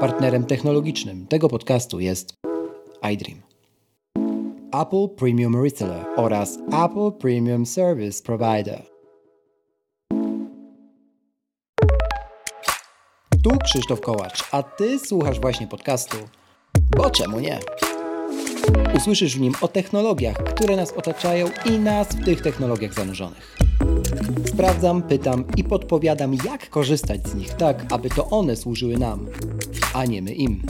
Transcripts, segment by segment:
Partnerem technologicznym tego podcastu jest iDream. Apple Premium Reseller oraz Apple Premium Service Provider. Tu Krzysztof Kołacz, a Ty słuchasz właśnie podcastu, bo czemu nie? Usłyszysz w nim o technologiach, które nas otaczają i nas w tych technologiach zanurzonych. Sprawdzam, pytam i podpowiadam, jak korzystać z nich tak, aby to one służyły nam, a nie my im.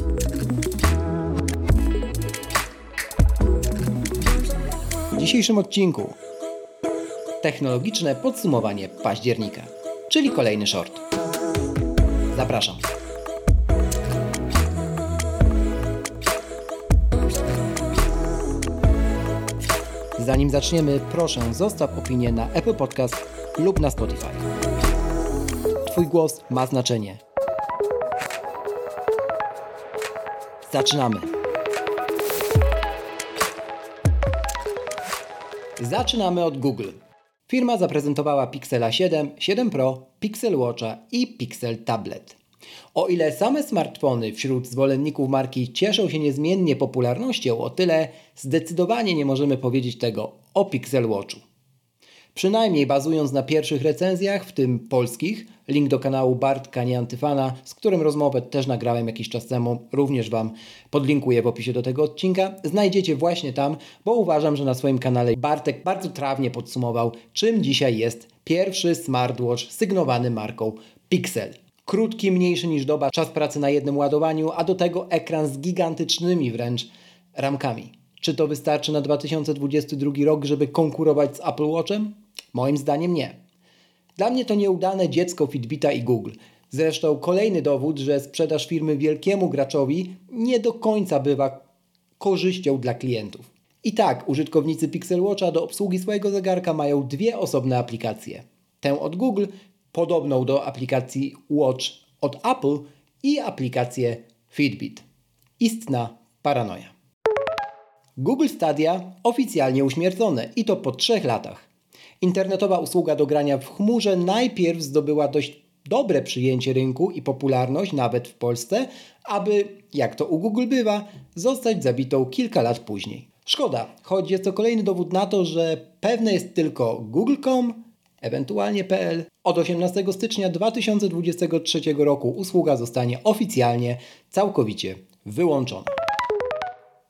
W dzisiejszym odcinku technologiczne podsumowanie października, czyli kolejny short. Zapraszam. Zanim zaczniemy, proszę zostaw opinię na Apple Podcast lub na Spotify. Twój głos ma znaczenie. Zaczynamy. Zaczynamy od Google. Firma zaprezentowała Pixela 7, 7 Pro, Pixel Watcha i Pixel Tablet. O ile same smartfony wśród zwolenników marki cieszą się niezmiennie popularnością, o tyle zdecydowanie nie możemy powiedzieć tego o Pixel Watchu. Przynajmniej bazując na pierwszych recenzjach, w tym polskich, link do kanału Bartka Nieantyfana, z którym rozmowę też nagrałem jakiś czas temu, również Wam podlinkuję w opisie do tego odcinka, znajdziecie właśnie tam, bo uważam, że na swoim kanale Bartek bardzo trawnie podsumował, czym dzisiaj jest pierwszy smartwatch sygnowany marką Pixel. Krótki, mniejszy niż doba, czas pracy na jednym ładowaniu, a do tego ekran z gigantycznymi wręcz ramkami. Czy to wystarczy na 2022 rok, żeby konkurować z Apple Watchem? Moim zdaniem nie. Dla mnie to nieudane dziecko Fitbita i Google. Zresztą kolejny dowód, że sprzedaż firmy wielkiemu graczowi nie do końca bywa korzyścią dla klientów. I tak, użytkownicy Pixel Watcha do obsługi swojego zegarka mają dwie osobne aplikacje. Tę od Google, podobną do aplikacji Watch od Apple i aplikację Fitbit. Istna paranoja. Google Stadia oficjalnie uśmiercone i to po trzech latach. Internetowa usługa do grania w chmurze najpierw zdobyła dość dobre przyjęcie rynku i popularność nawet w Polsce, aby, jak to u Google bywa, zostać zabitą kilka lat później. Szkoda, choć jest to kolejny dowód na to, że pewne jest tylko google.com, ewentualnie PL. Od 18 stycznia 2023 roku usługa zostanie oficjalnie całkowicie wyłączona.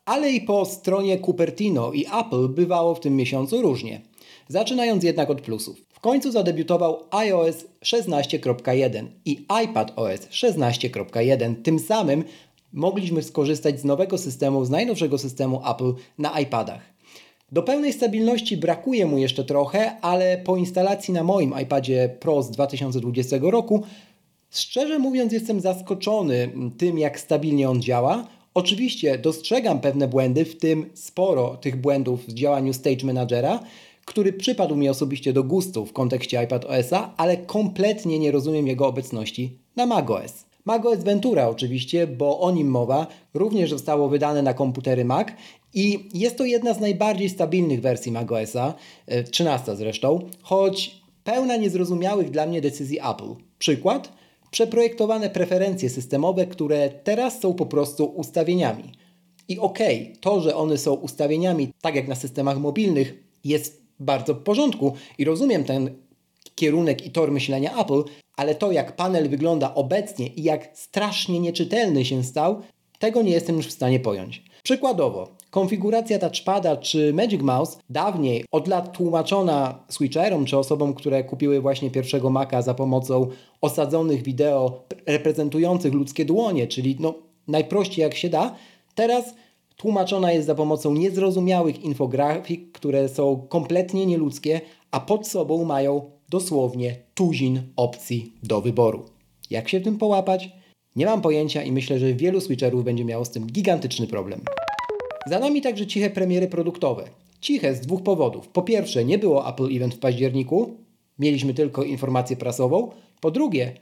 Ale i po stronie Cupertino i Apple bywało w tym miesiącu różnie. Zaczynając jednak od plusów. W końcu zadebiutował iOS 16.1 i iPadOS 16.1. Tym samym mogliśmy skorzystać z nowego systemu, z najnowszego systemu Apple na iPadach. Do pełnej stabilności brakuje mu jeszcze trochę, ale po instalacji na moim iPadzie Pro z 2020 roku, szczerze mówiąc, jestem zaskoczony tym, jak stabilnie on działa. Oczywiście dostrzegam pewne błędy, w tym sporo tych błędów w działaniu Stage Managera, który przypadł mi osobiście do gustu w kontekście iPadOS-a, ale kompletnie nie rozumiem jego obecności na macOS. macOS Ventura oczywiście, bo o nim mowa, również zostało wydane na komputery Mac i jest to jedna z najbardziej stabilnych wersji macOS-a, 13 e, zresztą, choć pełna niezrozumiałych dla mnie decyzji Apple. Przykład? Przeprojektowane preferencje systemowe, które teraz są po prostu ustawieniami. I okej, okay, to, że one są ustawieniami, tak jak na systemach mobilnych, jest bardzo w porządku i rozumiem ten kierunek i tor myślenia Apple, ale to jak panel wygląda obecnie i jak strasznie nieczytelny się stał, tego nie jestem już w stanie pojąć. Przykładowo, konfiguracja touchpada czy Magic Mouse dawniej od lat tłumaczona switcherom czy osobom, które kupiły właśnie pierwszego Maca za pomocą osadzonych wideo reprezentujących ludzkie dłonie, czyli no najprościej jak się da, teraz tłumaczona jest za pomocą niezrozumiałych infografik, które są kompletnie nieludzkie, a pod sobą mają dosłownie tuzin opcji do wyboru. Jak się w tym połapać? Nie mam pojęcia i myślę, że wielu switcherów będzie miało z tym gigantyczny problem. Za nami także ciche premiery produktowe. Ciche z dwóch powodów. Po pierwsze, nie było Apple Event w październiku, mieliśmy tylko informację prasową. Po drugie,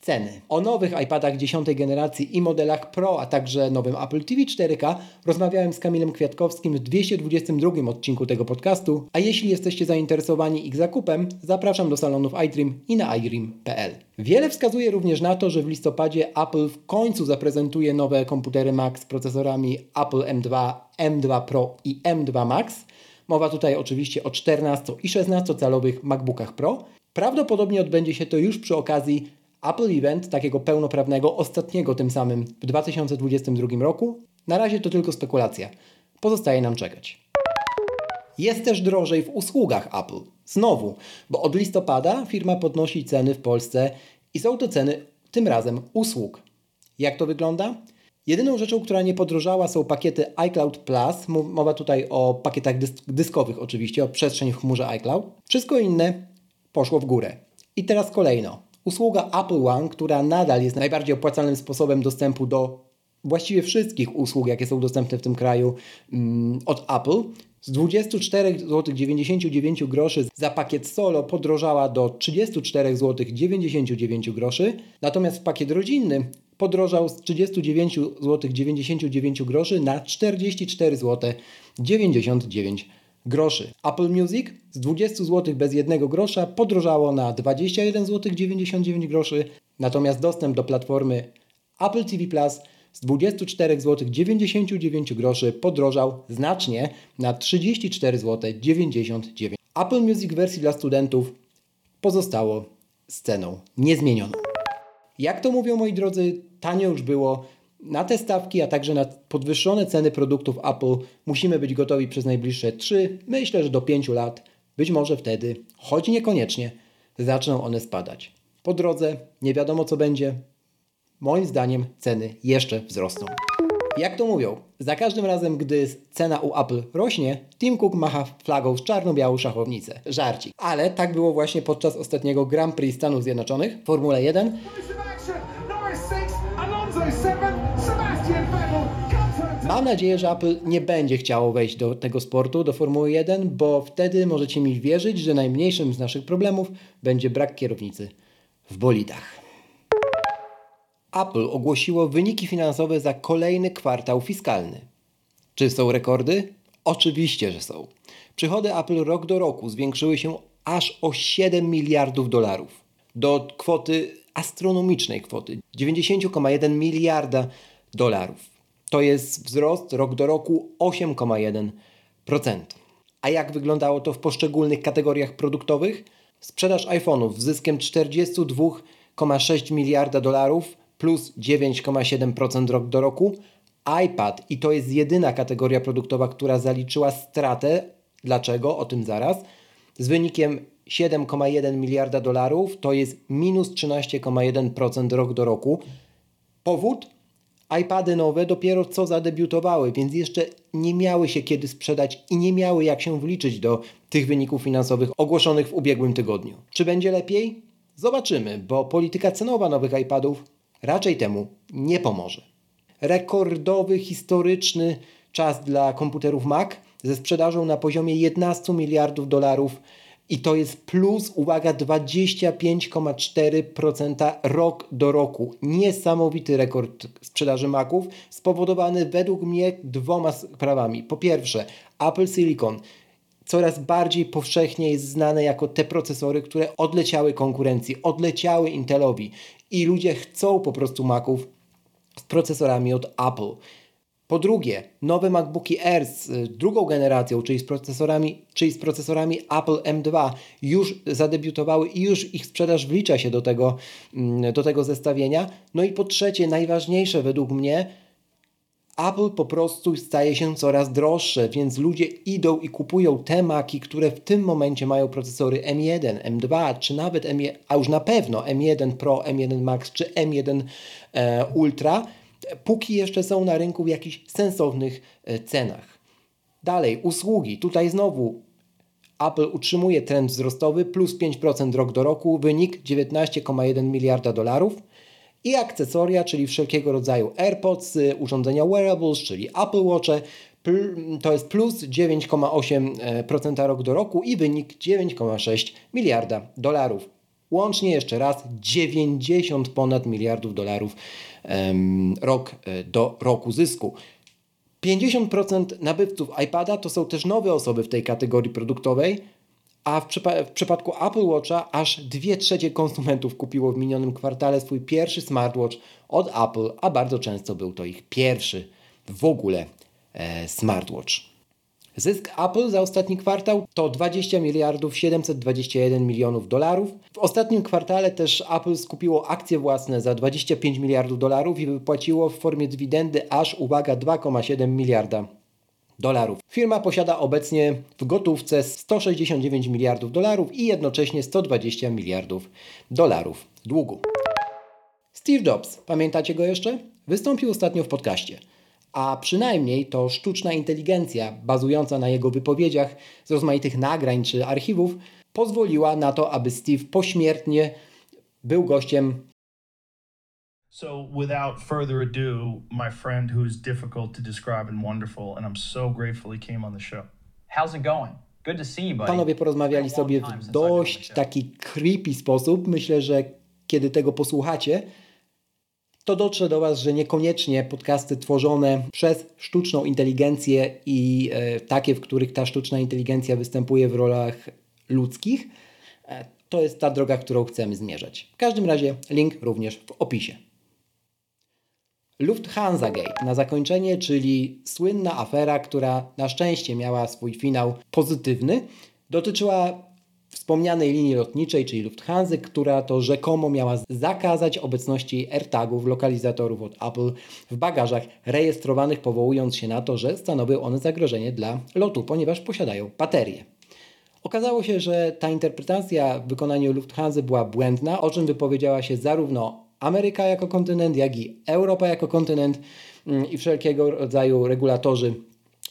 Ceny. O nowych iPadach 10 generacji i modelach Pro, a także nowym Apple TV 4K rozmawiałem z Kamilem Kwiatkowskim w 222 odcinku tego podcastu, a jeśli jesteście zainteresowani ich zakupem, zapraszam do salonów iDream i na iDream.pl. Wiele wskazuje również na to, że w listopadzie Apple w końcu zaprezentuje nowe komputery Mac z procesorami Apple M2, M2 Pro i M2 Max. Mowa tutaj oczywiście o 14 i 16 calowych MacBookach Pro. Prawdopodobnie odbędzie się to już przy okazji Apple Event, takiego pełnoprawnego, ostatniego tym samym w 2022 roku. Na razie to tylko spekulacja. Pozostaje nam czekać. Jest też drożej w usługach Apple. Znowu, bo od listopada firma podnosi ceny w Polsce i są to ceny tym razem usług. Jak to wygląda? Jedyną rzeczą, która nie podrożała są pakiety iCloud Plus. Mowa tutaj o pakietach dysk dyskowych oczywiście, o przestrzeń w chmurze iCloud. Wszystko inne poszło w górę. I teraz kolejno. Usługa Apple One, która nadal jest najbardziej opłacalnym sposobem dostępu do właściwie wszystkich usług, jakie są dostępne w tym kraju mm, od Apple, z 24,99 zł za pakiet solo podrożała do 34,99 zł, natomiast pakiet rodzinny podrożał z 39,99 zł na 44,99 zł groszy. Apple Music z 20 zł bez jednego grosza podrożało na 21 zł 99 groszy, natomiast dostęp do platformy Apple TV Plus z 24 zł 99 groszy podrożał znacznie na 34 zł 99. Apple Music wersji dla studentów pozostało z ceną niezmienioną. Jak to mówią moi drodzy, tanio już było na te stawki, a także na podwyższone ceny produktów Apple musimy być gotowi przez najbliższe 3, myślę, że do 5 lat. Być może wtedy, choć niekoniecznie, zaczną one spadać. Po drodze nie wiadomo co będzie. Moim zdaniem ceny jeszcze wzrosną. Jak to mówią, za każdym razem, gdy cena u Apple rośnie, Tim Cook macha flagą z czarno-białą szachownicę. Żarcik. Ale tak było właśnie podczas ostatniego Grand Prix Stanów Zjednoczonych, Formule 1. Mam nadzieję, że Apple nie będzie chciało wejść do tego sportu, do Formuły 1, bo wtedy możecie mi wierzyć, że najmniejszym z naszych problemów będzie brak kierownicy w bolidach. Apple ogłosiło wyniki finansowe za kolejny kwartał fiskalny. Czy są rekordy? Oczywiście, że są. Przychody Apple rok do roku zwiększyły się aż o 7 miliardów dolarów do kwoty astronomicznej kwoty 90,1 miliarda dolarów. To jest wzrost rok do roku 8,1%. A jak wyglądało to w poszczególnych kategoriach produktowych? Sprzedaż iPhone'ów z zyskiem 42,6 miliarda dolarów plus 9,7% rok do roku. iPad i to jest jedyna kategoria produktowa, która zaliczyła stratę. Dlaczego? O tym zaraz. Z wynikiem 7,1 miliarda dolarów to jest minus 13,1% rok do roku. Powód? iPady nowe dopiero co zadebiutowały, więc jeszcze nie miały się kiedy sprzedać i nie miały jak się wliczyć do tych wyników finansowych ogłoszonych w ubiegłym tygodniu. Czy będzie lepiej? Zobaczymy, bo polityka cenowa nowych iPadów raczej temu nie pomoże. Rekordowy, historyczny czas dla komputerów Mac ze sprzedażą na poziomie 11 miliardów dolarów i to jest plus, uwaga, 25,4% rok do roku. Niesamowity rekord sprzedaży Maców, spowodowany według mnie dwoma sprawami. Po pierwsze, Apple Silicon coraz bardziej powszechnie jest znane jako te procesory, które odleciały konkurencji, odleciały Intelowi i ludzie chcą po prostu Maców z procesorami od Apple. Po drugie, nowe MacBooki Air z y, drugą generacją, czyli z procesorami, czyli z procesorami Apple M2 już zadebiutowały i już ich sprzedaż wlicza się do tego, mm, do tego zestawienia. No i po trzecie, najważniejsze według mnie, Apple po prostu staje się coraz droższe, więc ludzie idą i kupują te Maki, które w tym momencie mają procesory M1, M2, czy nawet M1, a już na pewno M1 Pro, M1 Max czy M1 e, Ultra póki jeszcze są na rynku w jakichś sensownych e, cenach. Dalej, usługi. Tutaj znowu Apple utrzymuje trend wzrostowy plus 5% rok do roku, wynik 19,1 miliarda dolarów. I akcesoria, czyli wszelkiego rodzaju AirPods, urządzenia wearables, czyli Apple Watche, to jest plus 9,8% rok do roku i wynik 9,6 miliarda dolarów. Łącznie jeszcze raz 90 ponad miliardów dolarów rok e, do roku zysku. 50% nabywców iPada to są też nowe osoby w tej kategorii produktowej, a w, przypa w, przypadku Apple Watcha aż 2 trzecie konsumentów kupiło w minionym kwartale swój pierwszy smartwatch od Apple, a bardzo często był to ich pierwszy w ogóle e, smartwatch. Zysk Apple za ostatni kwartał to 20 miliardów 721 milionów dolarów. W ostatnim kwartale też Apple skupiło akcje własne za 25 miliardów dolarów i wypłaciło w formie dywidendy aż, uwaga, 2,7 miliarda dolarów. Firma posiada obecnie w gotówce 169 miliardów dolarów i jednocześnie 120 miliardów dolarów długu. Steve Jobs, pamiętacie go jeszcze? Wystąpił ostatnio w podcaście a przynajmniej to sztuczna inteligencja bazująca na jego wypowiedziach z rozmaitych nagrań czy archiwów pozwoliła na to, aby Steve pośmiertnie był gościem. So, without further ado, my friend who is difficult to describe and wonderful, and I'm so grateful he came on the show. How's it going? Good to see you, buddy. Panowie porozmawiali sobie w dość taki creepy sposób. Myślę, że kiedy tego posłuchacie, to dotrze do Was, że niekoniecznie podcasty tworzone przez sztuczną inteligencję i e, takie, w których ta sztuczna inteligencja występuje w rolach ludzkich, e, to jest ta droga, którą chcemy zmierzać. W każdym razie link również w opisie. Lufthansa Gate na zakończenie, czyli słynna afera, która na szczęście miała swój finał pozytywny, dotyczyła wspomnianej linii lotniczej, czyli Lufthansa, która to rzekomo miała zakazać obecności AirTagów, lokalizatorów od Apple w bagażach rejestrowanych, powołując się na to, że stanowią one zagrożenie dla lotu, ponieważ posiadają baterie. Okazało się, że ta interpretacja w wykonaniu Lufthansa była błędna, o czym wypowiedziała się zarówno Ameryka jako kontynent, jak i Europa jako kontynent mm, i wszelkiego rodzaju regulatorzy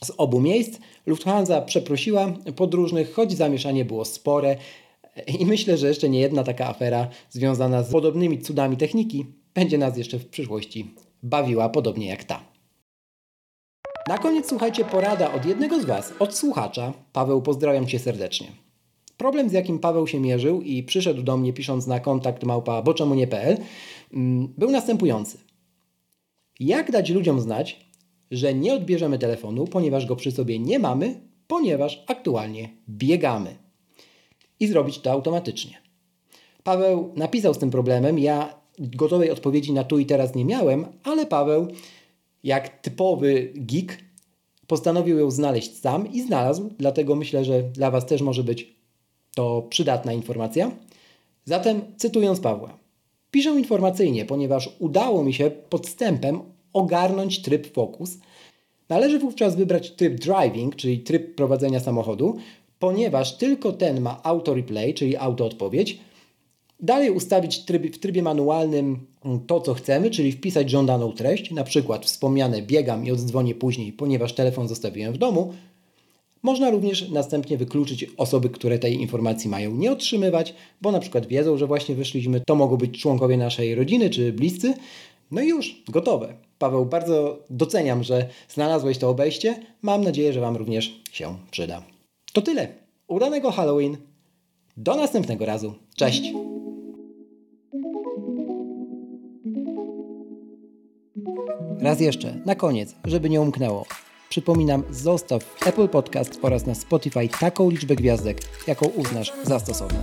z obu miejsc. Lufthansa przeprosiła podróżnych, choć zamieszanie było spore i myślę, że jeszcze nie jedna taka afera związana z podobnymi cudami techniki będzie nas jeszcze w przyszłości bawiła podobnie jak ta. Na koniec słuchajcie porada od jednego z Was, od słuchacza. Paweł, pozdrawiam Cię serdecznie. Problem, z jakim Paweł się mierzył i przyszedł do mnie pisząc na kontakt małpa boczemunie.pl mm, był następujący. Jak dać ludziom znać, że nie odbierzemy telefonu, ponieważ go przy sobie nie mamy, ponieważ aktualnie biegamy. I zrobić to automatycznie. Paweł napisał z tym problemem. Ja gotowej odpowiedzi na tu i teraz nie miałem, ale Paweł, jak typowy geek, postanowił ją znaleźć sam i znalazł, dlatego myślę, że dla Was też może być to przydatna informacja. Zatem, cytując Pawła, piszę informacyjnie, ponieważ udało mi się podstępem ogarnąć tryb Focus, należy wówczas wybrać tryb Driving, czyli tryb prowadzenia samochodu, ponieważ tylko ten ma auto replay, czyli autoodpowiedź. Dalej ustawić tryb, w trybie manualnym to, co chcemy, czyli wpisać żądaną treść, na przykład wspomniane biegam i oddzwonię później, ponieważ telefon zostawiłem w domu. Można również następnie wykluczyć osoby, które tej informacji mają nie otrzymywać, bo na przykład wiedzą, że właśnie wyszliśmy, to mogą być członkowie naszej rodziny czy bliscy. No i już, gotowe. Paweł, bardzo doceniam, że znalazłeś to obejście. Mam nadzieję, że Wam również się przyda. To tyle. Udanego Halloween. Do następnego razu. Cześć! Raz jeszcze, na koniec, żeby nie umknęło. Przypominam, zostaw w Apple Podcast oraz na Spotify taką liczbę gwiazdek, jaką uznasz za stosowne.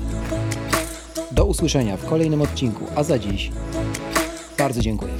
Do usłyszenia w kolejnym odcinku, a za dziś bardzo dziękuję.